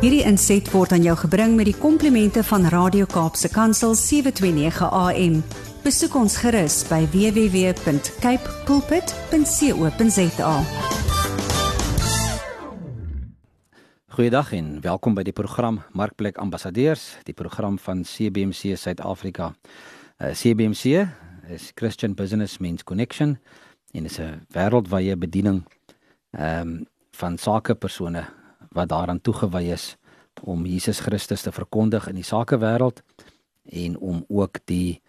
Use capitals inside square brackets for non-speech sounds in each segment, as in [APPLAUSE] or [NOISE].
Hierdie inset word aan jou gebring met die komplimente van Radio Kaapse Kansel 729 AM. Besoek ons gerus by www.cape pulpit.co.za. Goeiedag en welkom by die program Markplek Ambassadeurs, die program van CBC Suid-Afrika. Uh, CBC is Christian Business Men's Connection en is 'n wêreldwye bediening ehm um, van sakepersone wat daaraan toegewy is om Jesus Christus te verkondig in die sakewêreld en om ook die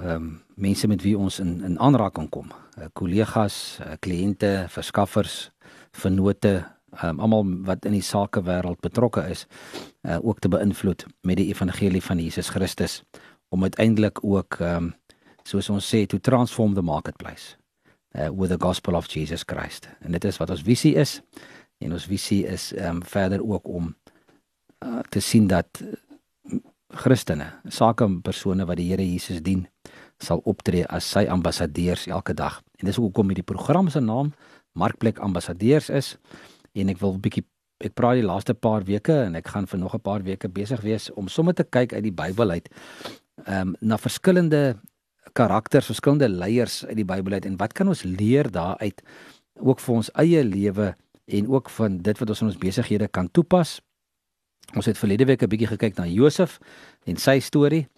ehm um, mense met wie ons in in aanraking kom, uh, kollegas, uh, kliënte, verskaffers, vennote, um, almal wat in die sakewêreld betrokke is, uh, ook te beïnvloed met die evangelie van Jesus Christus om uiteindelik ook ehm um, soos ons sê to transform the marketplace uh, with the gospel of Jesus Christ. En dit is wat ons visie is. En ons visie is ehm um, verder ook om uh, te sien dat Christene, sakepersone wat die Here Jesus dien, sal optree as sy ambassadeurs elke dag. En dis hoekom hierdie program se naam Markplek Ambassadeurs is. En ek wil 'n bietjie ek praat die laaste paar weke en ek gaan vir nog 'n paar weke besig wees om sommer te kyk uit die Bybel uit ehm um, na verskillende karakters, verskillende leiers uit die Bybel uit en wat kan ons leer daaruit ook vir ons eie lewe en ook van dit wat ons in ons besighede kan toepas. Ons het verlede week 'n bietjie gekyk na Josef en sy storie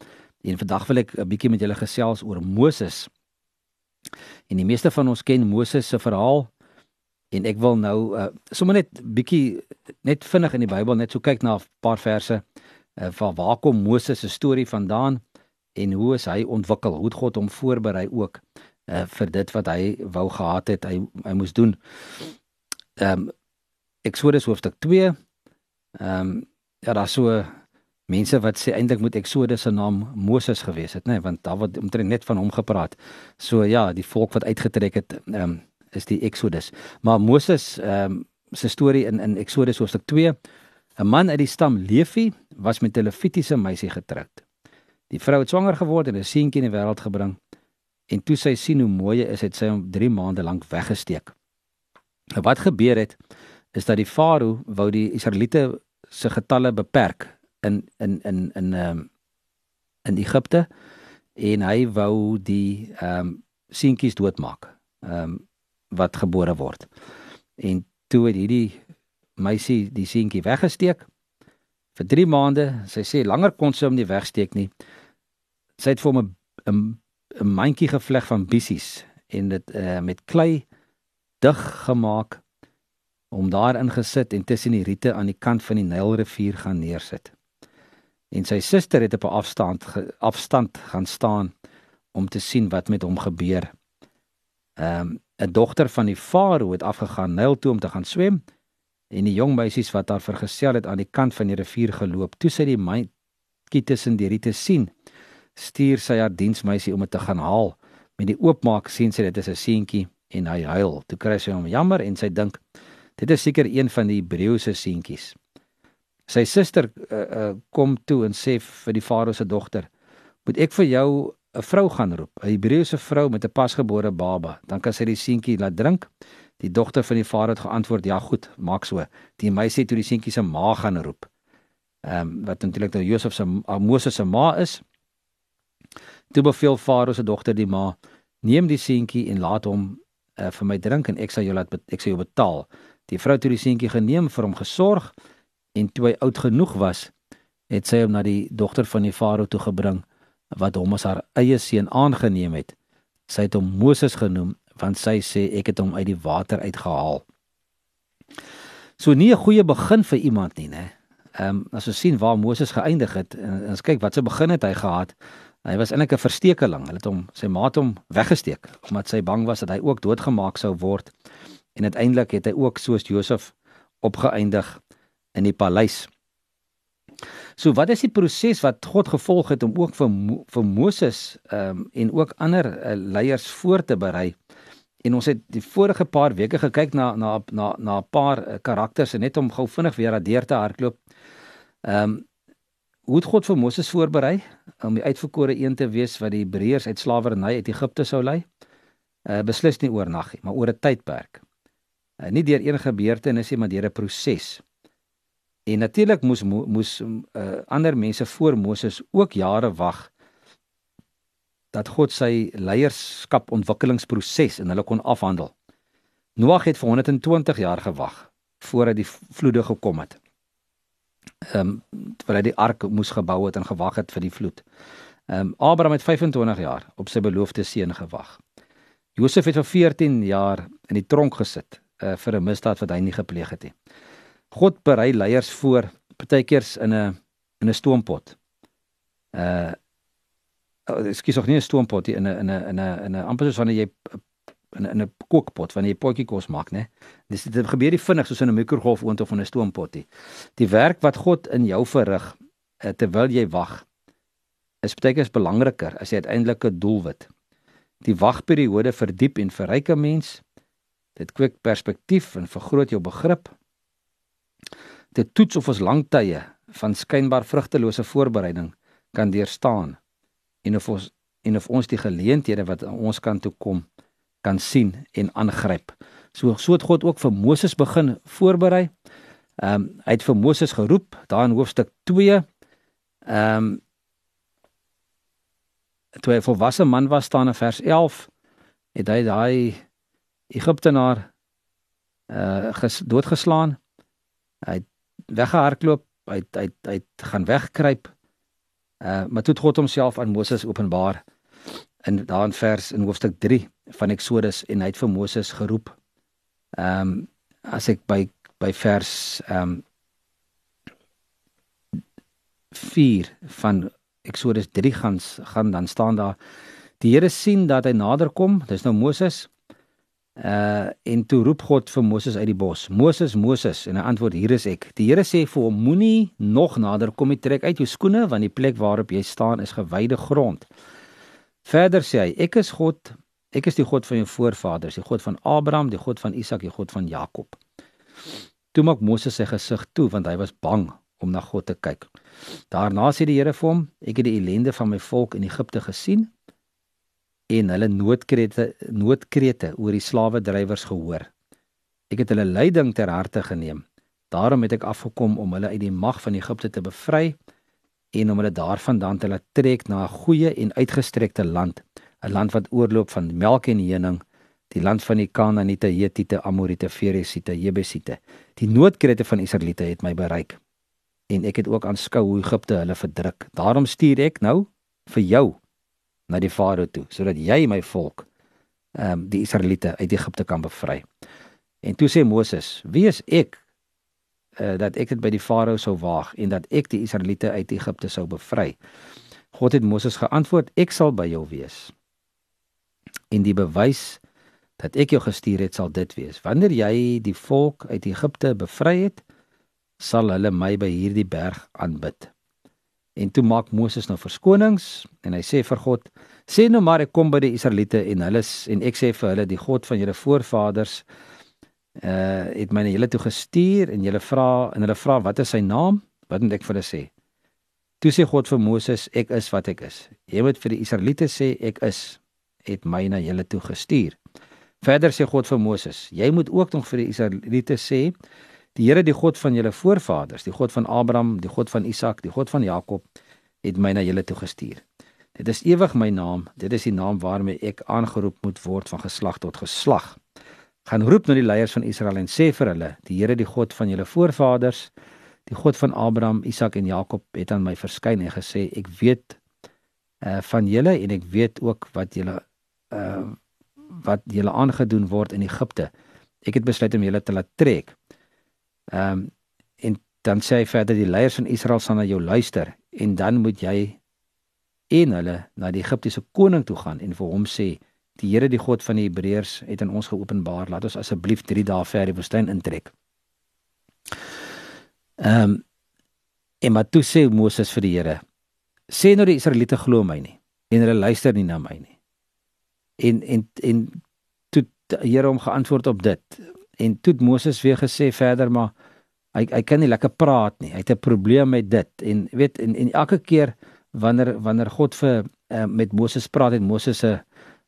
en vandag wil ek 'n bietjie met julle gesels oor Moses. En die meeste van ons ken Moses se verhaal en ek wil nou uh, sommer net bietjie net vinnig in die Bybel net so kyk na 'n paar verse uh, van waar kom Moses se storie vandaan en hoe is hy ontwikkel? Hoe het God hom voorberei ook uh, vir dit wat hy wou gehad het hy hy moes doen. Ehm um, Exodus hoofstuk 2. Ehm um, ja, daar so mense wat sê eintlik moet Exodus se naam Moses gewees het, nê, nee, want daar word omtrent net van hom gepraat. So ja, die volk wat uitgetrek het, ehm um, is die Exodus. Maar Moses ehm um, se storie in in Exodus hoofstuk 2. 'n Man uit die stam Levi was met 'n Levitiese meisie getroud. Die vrou het swanger geword en 'n seentjie in die wêreld gebring. En toe sy sien hoe mooi hy is, het sy hom 3 maande lank weggesteek. Nou wat gebeur het is dat die farao wou die Israeliete se getalle beperk in in in in ehm um, in Egipte en hy wou die ehm um, seentjies doodmaak. Ehm um, wat gebore word. En toe het hierdie meisie die seentjie weggesteek vir 3 maande. Sy sê langer kon sy hom nie wegsteek nie. Sy het vir hom 'n 'n mandjie gevleg van bissies en dit uh, met klei dig gemaak om daarin gesit en tussen die riete aan die kant van die Nylrivier gaan neersit. En sy suster het op 'n afstand afstand gaan staan om te sien wat met hom gebeur. Ehm um, 'n dogter van die farao het afgegaan Nyl toe om te gaan swem en die jong meisies wat haar vergesel het aan die kant van die rivier geloop. Toe sy die mandjie tussen die riete sien, stuur sy haar diensmeisie om dit te gaan haal. Met die oopmaak sien sy dit is 'n seentjie en hy huil. Toe kry sy hom jammer en sy dink dit is seker een van die Hebreëse seentjies. Sy suster uh, uh, kom toe en sê vir die farao se dogter: "Moet ek vir jou 'n vrou gaan roep, 'n Hebreëse vrou met 'n pasgebore baba, dan kan sy die seentjie laat drink." Die dogter van die farao het geantwoord: "Ja, goed, maak so." Die meisie het toe die seentjie se ma gaan roep. Ehm um, wat natuurlik nou Josef se uh, Moses se ma is. Toe beveel farao se dogter die ma: "Neem die seentjie en laat hom uh, vir my drink en ek sal jou laat ek sal jou betaal. Die vrou het die seentjie geneem vir hom gesorg en toe hy oud genoeg was, het sy hom na die dogter van die farao toe gebring wat hom as haar eie seun aangeneem het. Sy het hom Moses genoem want sy sê ek het hom uit die water uitgehaal. So nie 'n goeie begin vir iemand nie, né? Ehm um, as ons sien waar Moses geëindig het en ons kyk wat se begin het hy gehad. Hy was eintlik 'n verstekeling. Hulle het hom sy maat hom weggesteek omdat sy bang was dat hy ook doodgemaak sou word. En uiteindelik het hy ook soos Josef opgeëindig in die paleis. So wat is die proses wat God gevolg het om ook vir vir Moses ehm um, en ook ander uh, leiers voor te berei? En ons het die vorige paar weke gekyk na na na na 'n paar uh, karakters en net om gou vinnig weer daardeur te hardloop. Ehm um, hoe het God vir Moses voorberei om die uitverkore een te wees wat die Hebreërs uit slawerny uit Egipte sou lei? Uh beslis nie oornag nie, maar oor 'n tydperk. Uh, nie deur een gebeurtenis nie, maar deur 'n proses. En natuurlik moes moes uh, ander mense voor Moses ook jare wag dat God sy leierskap ontwikkelingsproses in hulle kon afhandel. Noag het vir 120 jaar gewag voordat die vloede gekom het. Ehm um, terwyl hy die ark moes gebou het en gewag het vir die vloed. Ehm um, Abraham het 25 jaar op sy beloofde seun gewag. Josef het vir 14 jaar in die tronk gesit uh, vir 'n misdaad wat hy nie gepleeg het nie. God berei leiers voor partykeers in 'n in 'n stoompot. Uh oh, ekskuus, nog nie 'n stoompot in 'n in 'n in 'n in 'n amper soos wanneer jy in 'n 'n kookpot wanneer jy potjie kos maak, né? Dis dit gebeur nie vinnig soos in 'n mikrogolfoond of in 'n stoompot nie. Die werk wat God in jou verrig uh, terwyl jy wag is baie keer belangriker as die uiteindelike doelwit. Die wagperiode verdiep en verryk 'n mens. Dit kweek perspektief en vergroot jou begrip dit toets of ons lang tye van skynbaar vrugtelose voorbereiding kan deurstaan en of ons en of ons die geleenthede wat aan ons kant toe kom kan sien en aangryp. So so het God ook vir Moses begin voorberei. Ehm um, hy het vir Moses geroep daar in hoofstuk 2. Ehm um, toe hy volwasse man was staan in vers 11 het hy daai Egiptenaar uh ges, doodgeslaan. Hy het weggehardloop, hy hy hy gaan wegkruip. Uh maar toe het God homself aan Moses openbaar in daar in vers in hoofstuk 3 van Eksodus en hy het vir Moses geroep. Ehm um, as ek by by vers ehm um, 4 van Eksodus 3 gaan gaan dan staan daar die Here sien dat hy nader kom, dis nou Moses Uh en toe roep God vir Moses uit die bos. Moses, Moses en hy antwoord: Hier is ek. Die Here sê vir hom: Moenie nog nader kom nie, trek uit jou skoene want die plek waarop jy staan is gewyde grond. Verder sê hy: Ek is God. Ek is die God van jou voorvaders, die God van Abraham, die God van Isak, die God van Jakob. Toe maak Moses sy gesig toe want hy was bang om na God te kyk. Daarna sê die Here vir hom: Ek het die ellende van my volk in Egipte gesien en hulle noodkrete noodkrete oor die slawedrywers gehoor. Ek het hulle lyding ter harte geneem. Daarom het ek afgekom om hulle uit die mag van Egipte te bevry en om hulle daarvandaan te laat trek na 'n goeie en uitgestrekte land, 'n land wat oorloop van melk en honing, die land van die Kanaaniete, Hetiete, Amorite, Feresiete, Jebusiete. Die noodkrete van Israeliete het my bereik en ek het ook aanskou hoe Egipte hulle verdruk. Daarom stuur ek nou vir jou na die Farao toe sodat jy my volk ehm um, die Israeliete uit Egipte kan bevry. En toe sê Moses: "Wie is ek uh, dat ek dit by die Farao sou waag en dat ek die Israeliete uit Egipte sou bevry?" God het Moses geantwoord: "Ek sal by jou wees." En die bewys dat ek jou gestuur het sal dit wees: wanneer jy die volk uit Egipte bevry het, sal hulle my by hierdie berg aanbid. En toe maak Moses nou verskonings en hy sê vir God: "Sê nou maar ek kom by die Israeliete en hulle en ek sê vir hulle die God van julle voorvaders uh het my na julle toe gestuur en julle vra en hulle vra wat is sy naam? Wat moet ek vir hulle sê?" Toe sê God vir Moses: "Ek is wat ek is. Jy moet vir die Israeliete sê ek is het my na julle toe gestuur." Verder sê God vir Moses: "Jy moet ook nog vir die Israeliete sê Die Here, die God van julle voorvaders, die God van Abraham, die God van Isak, die God van Jakob, het my na julle toe gestuur. Dit is ewig my naam, dit is die naam waarmee ek aangeroep moet word van geslag tot geslag. Gaan roep na die leiers van Israel en sê vir hulle: Die Here, die God van julle voorvaders, die God van Abraham, Isak en Jakob, het aan my verskyn en gesê: Ek weet uh van julle en ek weet ook wat julle uh wat julle aangedoen word in Egipte. Ek het besluit om julle te laat trek Ehm um, en dan sê hy verder die leiers van Israel sal na jou luister en dan moet jy en hulle na die Egiptiese koning toe gaan en vir hom sê die Here die God van die Hebreërs het aan ons geopenbaar laat ons asseblief 3 dae ver die woestyn intrek. Ehm um, en maar toe sê Moses vir die Here sê nou die Israeliete glo my nie en hulle luister nie na my nie. En en en toe die Here hom geantwoord op dit en toe Moses weer gesê verder maar hy hy kan nie lekker praat nie. Hy het 'n probleem met dit en weet en, en elke keer wanneer wanneer God vir uh, met Moses praat en Moses se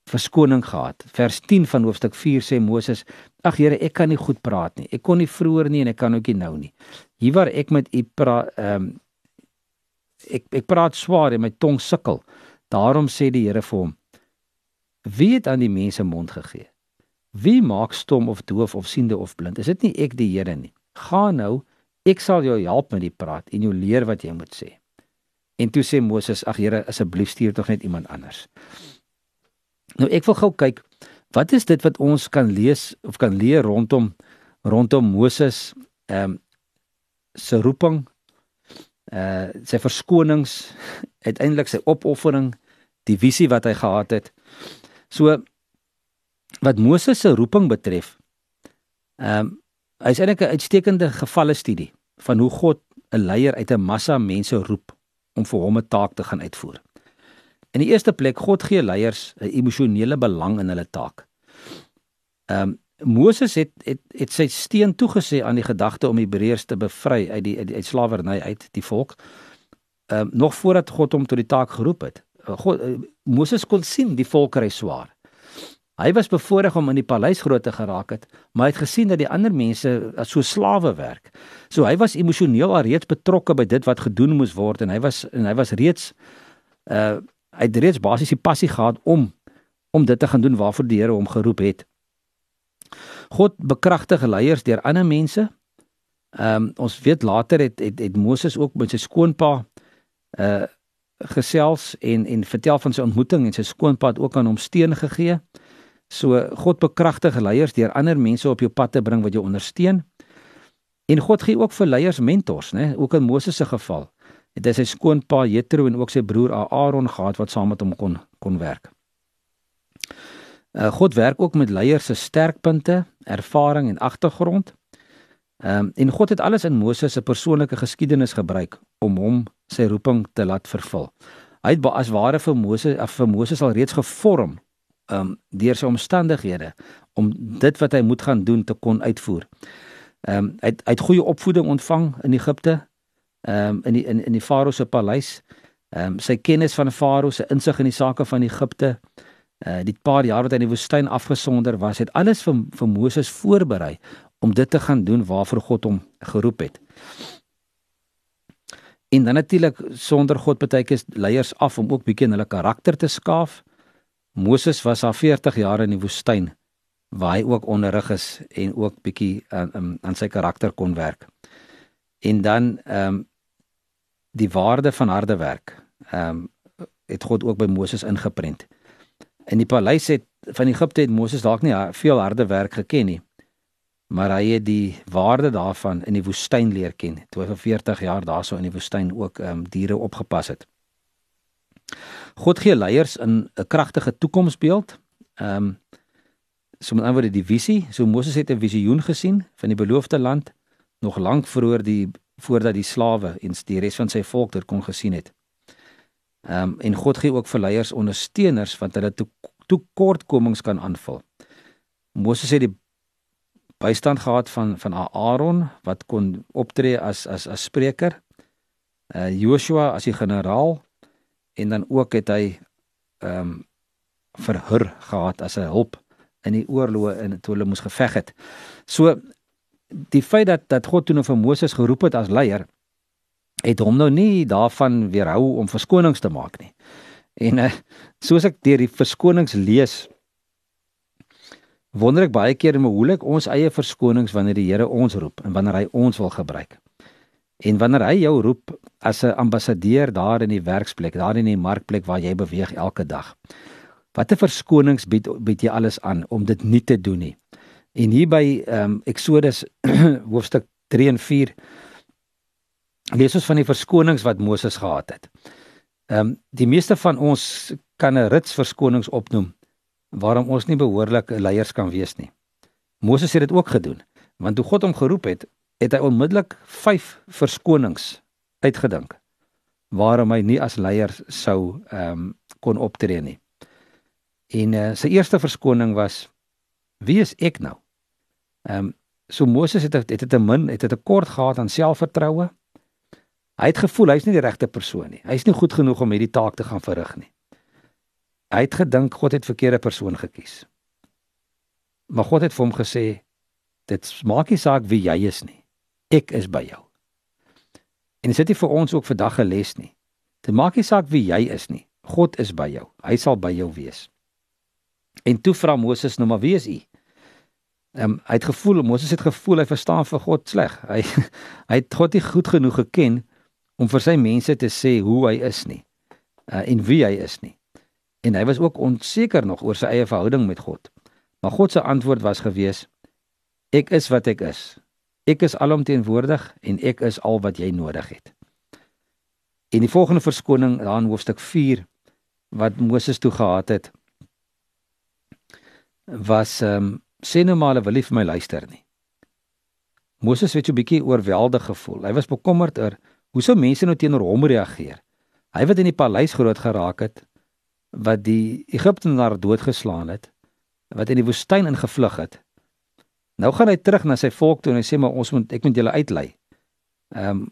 verskoning gehad. Vers 10 van hoofstuk 4 sê Moses: "Ag Here, ek kan nie goed praat nie. Ek kon nie vroeër nie en ek kan ook nie nou nie. Hier waar ek met u praat, ehm um, ek ek praat swaar en my tong sukkel. Daarom sê die Here vir hom: Wie het aan die mense mond gegee? Wie maak stom of doof of siende of blind? Is dit nie ek die Here nie? Gaan nou, ek sal jou help met die praat en jou leer wat jy moet sê. En toe sê Moses: "Ag Here, asseblief stuur tog net iemand anders." Nou ek wil gou kyk, wat is dit wat ons kan lees of kan leer rondom rondom Moses ehm um, se roeping uh sy verskonings, [LAUGHS] uiteindelik sy opoffering, die visie wat hy gehad het. So wat Moses se roeping betref, ehm um, hy is eintlik 'n uitstekende gevalle studie van hoe God 'n leier uit 'n massa mense roep om vir hom 'n taak te gaan uitvoer. In die eerste plek, God gee leiers 'n emosionele belang in hulle taak. Ehm um, Moses het het het sy steen toegesê aan die gedagte om Hebreërs te bevry uit die uit, uit slawerny uit die volk. Ehm um, nog voordat God hom tot die taak geroep het. God uh, Moses kon sien die volk ry swaar. Hy was bevoorreg om in die paleis groot te geraak het, maar hy het gesien dat die ander mense as so slawe werk. So hy was emosioneel alreeds betrokke by dit wat gedoen moes word en hy was en hy was reeds uh hy het reeds basies die passie gehad om om dit te gaan doen waarvoor die Here hom geroep het. God bekragtig leiers deur ander mense. Ehm um, ons weet later het het, het Moses ook met sy skoonpa uh gesels en en vertel van sy ontmoeting en sy skoonpa het ook aan hom steun gegee. So God bekragtig leiers deur ander mense op jou pad te bring wat jou ondersteun. En God gee ook vir leiers mentors, né? Ook in Moses se geval het hy sy skoonpa Jethro en ook sy broer Aaron gehad wat saam met hom kon kon werk. Uh, God werk ook met leiers se sterkpunte, ervaring en agtergrond. Ehm um, en God het alles in Moses se persoonlike geskiedenis gebruik om hom sy roeping te laat vervul. Hy het as ware vir Moses af vir Moses al reeds gevorm um deur sy omstandighede om dit wat hy moet gaan doen te kon uitvoer. Um hy het, hy het goeie opvoeding ontvang in Egipte, um in die in in die Farao se paleis. Um sy kennis van Farao se insig in die sake van Egipte, uh die paar jaar wat hy in die woestyn afgesonder was, het alles vir vir Moses voorberei om dit te gaan doen waarvoor God hom geroep het. En dan natuurlik sonder God baie keer leiers af om ook bietjie in hulle karakter te skaaf. Moses was al 40 jaar in die woestyn waar hy ook onderrig is en ook bietjie aan aan sy karakter kon werk. En dan ehm um, die waarde van harde werk ehm um, het God ook by Moses ingeprent. In die paleis het van Egipte het Moses dalk nie veel harde werk geken nie. Maar hy het die waarde daarvan in die woestyn leer ken. Toe hy vir 40 jaar daarso in die woestyn ook ehm um, diere opgepas het. God gee leiers in 'n kragtige toekomsbeeld. Ehm um, so met ander woorde die visie. So Moses het 'n visioen gesien van die beloofde land nog lank vroeër die voordat die slawe en die res van sy volk dit kon gesien het. Ehm um, en God gee ook vir leiers ondersteuners wat hulle tekortkomings kan aanvul. Moses het die bystand gehad van van Aaron wat kon optree as as as spreker. Uh Joshua as die generaal en dan ook het hy ehm um, vir Hur gehad as 'n hulp in die oorloë en toe hulle moes geveg het. So die feit dat dat God toe nou vir Moses geroep het as leier het hom nou nie daarvan weerhou om verskonings te maak nie. En uh, soos ek deur die verskonings lees wonder ek baie keer hoe moeilik ons eie verskonings wanneer die Here ons roep en wanneer hy ons wil gebruik. En wanneer hy jou roep as 'n ambassadeur daar in die werksplek, daar in die markplek waar jy beweeg elke dag. Watter verskonings bied bied jy alles aan om dit nie te doen nie? En hier by ehm um, Exodus [CLEARS THROAT] hoofstuk 3 en 4 lees ons van die verskonings wat Moses gehad het. Ehm um, die meeste van ons kan 'n rits verskonings opnoem waarom ons nie behoorlike leiers kan wees nie. Moses het dit ook gedoen, want toe God hom geroep het, het hy onmiddellik 5 verskonings uitgedink waarom hy nie as leier sou ehm um, kon optree nie. En uh, sy eerste verskoning was wie is ek nou? Ehm um, so Moses het het dit 'n min, het dit 'n kort gehad aan selfvertroue. Hy het gevoel hy's nie die regte persoon nie. Hy's nie goed genoeg om hierdie taak te gaan verrig nie. Hy het gedink God het verkeerde persoon gekies. Maar God het vir hom gesê dit maak nie saak wie jy is nie. Ek is by jou. En dit is vir ons ook vandag 'n les nie. Dit maak nie saak wie jy is nie. God is by jou. Hy sal by jou wees. En toe vra Moses nou maar wie is u? Ehm um, hy het gevoel Moses het gevoel hy verstaan vir God sleg. Hy [LAUGHS] hy het God nie goed genoeg geken om vir sy mense te sê hoe hy is nie. Uh, en wie hy is nie. En hy was ook onseker nog oor sy eie verhouding met God. Maar God se antwoord was gewees: Ek is wat ek is. Ek is alomteenwoordig en ek is al wat jy nodig het. En die volgende verskoning daar in hoofstuk 4 wat Moses toe gehad het was ehm um, sê nou maar hulle wil nie vir my luister nie. Moses het so 'n bietjie oorweldig gevoel. Hy was bekommerd oor hoe sou mense nou teenoor hom reageer. Hy wat in die paleis groot geraak het wat die Egiptenaar doodgeslaan het, wat in die woestyn ingevlug het, Nou gaan hy terug na sy volk toe en hy sê maar ons moet ek moet julle uitlei. Ehm um,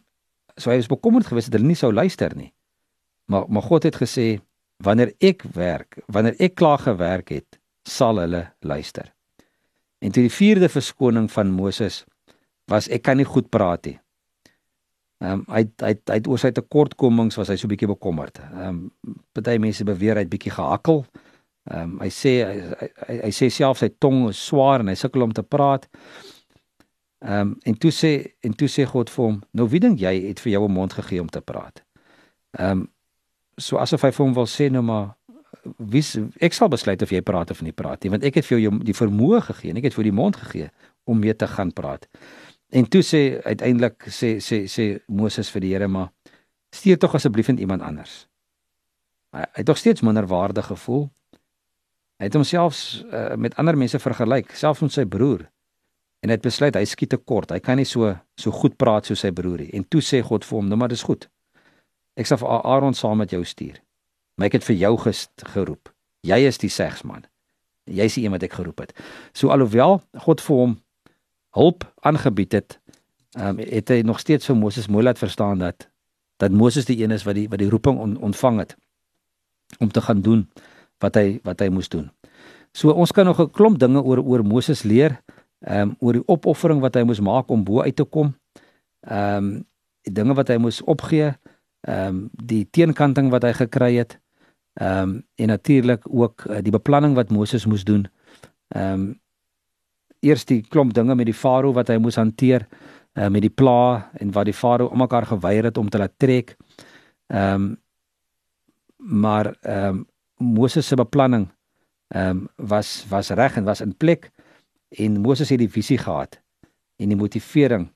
so hy is bekommerd geweest dat hulle nie sou luister nie. Maar maar God het gesê wanneer ek werk, wanneer ek klaar gewerk het, sal hulle luister. En toe die vierde verskoning van Moses was ek kan nie goed praat nie. Ehm um, hy hy hy het oor sy tekortkomings was hy so bietjie bekommerd. Ehm um, party mense beweer hy het bietjie gehakkel. Ehm um, hy sê hy, hy hy sê self sy tong is swaar en hy sukkel om te praat. Ehm um, en toe sê en toe sê God vir hom: "Nou wie dink jy het vir jou 'n mond gegee om te praat?" Ehm um, so asof hy vir hom wil sê nou maar wie ek sal besluit of jy praat of nie praat nie, want ek het vir jou die vermoë gegee en ek het vir die mond gegee om mee te gaan praat. En toe sê uiteindelik sê sê sê Moses vir die Here maar stuur tog asseblief net iemand anders. Hy, hy het tog steeds minder waarde gevoel. Hy het homself uh, met ander mense vergelyk, selfs met sy broer. En hy het besluit hy skiet te kort. Hy kan nie so so goed praat soos sy broer nie. En toe sê God vir hom: "Nou maar dis goed. Ek sal vir Aaron saam met jou stuur. Maar ek het vir jou geroep. Jy is die segsman. Jy is die een wat ek geroep het." So alhoewel God vir hom hulp aangebied het, um, het hy nog steeds vir Moses mooi laat verstaan dat dat Moses die een is wat die wat die roeping on, ontvang het om te gaan doen wat hy wat hy moes doen. So ons kan nog 'n klomp dinge oor oor Moses leer, ehm um, oor die opoffering wat hy moes maak om bo uit te kom. Ehm um, die dinge wat hy moes opgee, ehm um, die teenkanting wat hy gekry het. Ehm um, en natuurlik ook uh, die beplanning wat Moses moes doen. Ehm um, eers die klomp dinge met die farao wat hy moes hanteer, uh, met die pla en wat die farao almekaar geweier het om te laat trek. Ehm um, maar ehm um, Moses se beplanning ehm um, was was reg en was in plek en Moses het die visie gehad en die motivering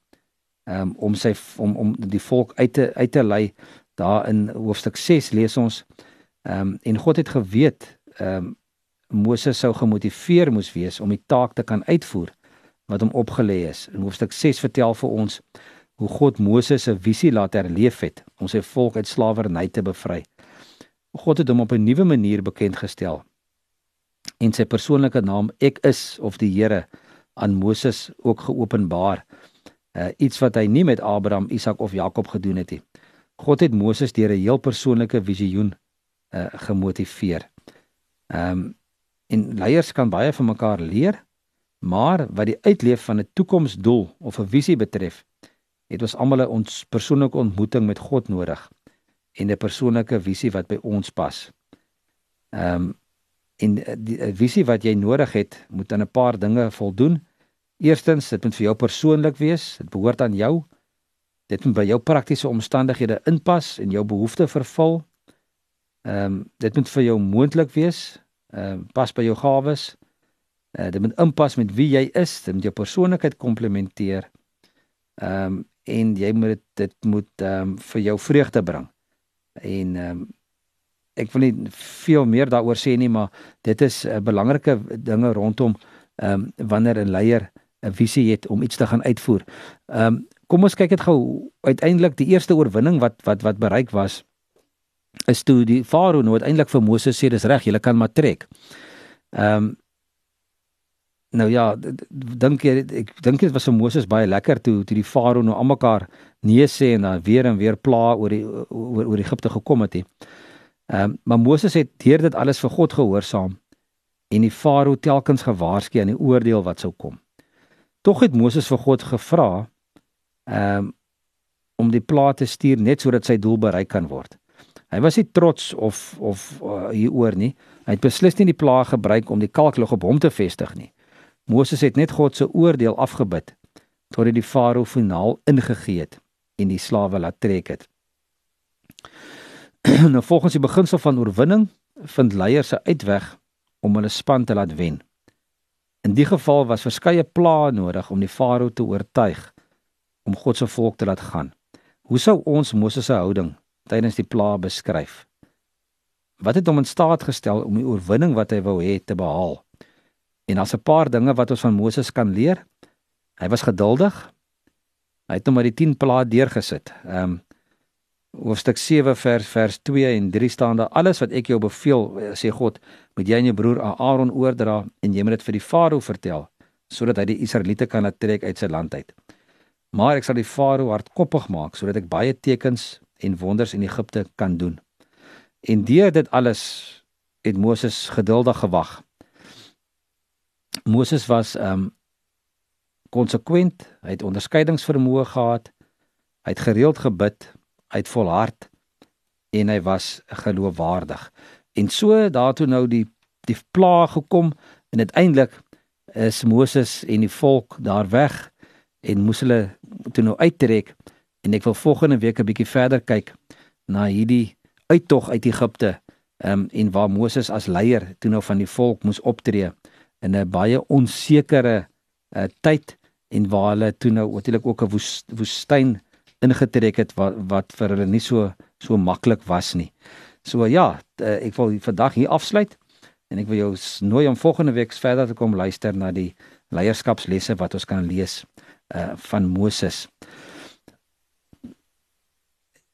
ehm um, om sy om om die volk uit te uit te lei daar in hoofstuk 6 lees ons ehm um, en God het geweet ehm um, Moses sou gemotiveer moes wees om die taak te kan uitvoer wat hom opgelê is. In hoofstuk 6 vertel vir ons hoe God Moses se visie laat herleef het om sy volk uit slawerny te bevry. God het hom op 'n nuwe manier bekend gestel. En sy persoonlike naam Ek is of die Here aan Moses ook geopenbaar. Uh, iets wat hy nie met Abraham, Isak of Jakob gedoen het nie. God het Moses deur 'n heel persoonlike visioen uh gemotiveer. Ehm um, en leiers kan baie van mekaar leer, maar wat die uitleef van 'n toekomsdoel of 'n visie betref, het ons almal 'n ons persoonlike ontmoeting met God nodig en 'n persoonlike visie wat by ons pas. Ehm um, en die visie wat jy nodig het, moet aan 'n paar dinge voldoen. Eerstens, dit moet vir jou persoonlik wees, dit behoort aan jou. Dit moet by jou praktiese omstandighede inpas en jou behoeftes vervul. Ehm um, dit moet vir jou moontlik wees, ehm um, pas by jou gawes. Uh, dit moet inpas met wie jy is, dit moet jou persoonlikheid komplementeer. Ehm um, en jy moet dit, dit moet ehm um, vir jou vreugde bring. En ehm um, ek wil nie veel meer daaroor sê nie, maar dit is 'n uh, belangrike dinge rondom ehm um, wanneer 'n leier 'n visie het om iets te gaan uitvoer. Ehm um, kom ons kyk dit gou uiteindelik die eerste oorwinning wat wat wat bereik was is toe die farao nou uiteindelik vir Moses sê dis reg, jy kan maar trek. Ehm um, Nou ja, dink jy ek dink dit was vir Moses baie lekker toe toe die farao nou almekaar nee sê en dan weer en weer pla oor die oor oor Egipte gekom het. Ehm um, maar Moses het deur dit alles vir God gehoorsaam en die farao telkens gewaarsku aan die oordeel wat sou kom. Tog het Moses vir God gevra ehm um, om die plaas te stuur net sodat sy doel bereik kan word. Hy was nie trots of of uh, hieroor nie. Hy het beslis nie die plaas gebruik om die kalklug op hom te vestig nie. Moses het net God se oordeel afgebid totdat die farao finaal ingegee het en die slawe laat trek het. [CLEARS THROAT] nou volgens die beginsel van oorwinning vind leiers 'n uitweg om hulle span te laat wen. In die geval was verskeie plaae nodig om die farao te oortuig om God se volk te laat gaan. Hoe sou ons Moses se houding tydens die plaae beskryf? Wat het hom in staat gestel om die oorwinning wat hy wou hê te behaal? En as 'n paar dinge wat ons van Moses kan leer. Hy was geduldig. Hy het hom met die 10 plaae deurgesit. Ehm um, hoofstuk 7 vers vers 2 en 3 staan daar alles wat ek jou beveel sê God moet jy aan jou broer Aaron oordra en jy moet dit vir die farao vertel sodat hy die Israeliete kan laat trek uit sy land uit maar ek sal die farao hardkoppig maak sodat ek baie tekens en wonders in Egipte kan doen en deur dit alles het Moses geduldig gewag Moses was ehm um, konsekwent hy het onderskeidingsvermoë gehad hy het gereeld gebid uit volhard en hy was geloofwaardig. En so daartoe nou die die plaag gekom en uiteindelik is Moses en die volk daar weg en moes hulle toe nou uittrek en ek wil volgende week 'n bietjie verder kyk na hierdie uittog uit Egipte um, en waar Moses as leier toe nou van die volk moes optree in 'n baie onsekere uh, tyd en waar hulle toe nou natuurlik ook 'n woestyn ingetrek het wat wat vir hulle nie so so maklik was nie. So ja, eh, ek wil vandag hier afsluit en ek wil jou nooi om volgende week verder te kom luister na die leierskapslesse wat ons kan lees uh van Moses.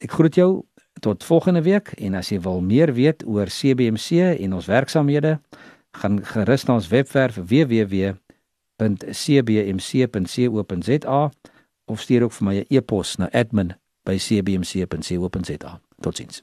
Ek groet jou tot volgende week en as jy wil meer weet oor CBMC en ons werksamehede, gaan gerus na ons webwerf www.cbmc.co.za of stuur ook vir my 'n e-pos na admin@cbmc.co.za. Totsiens.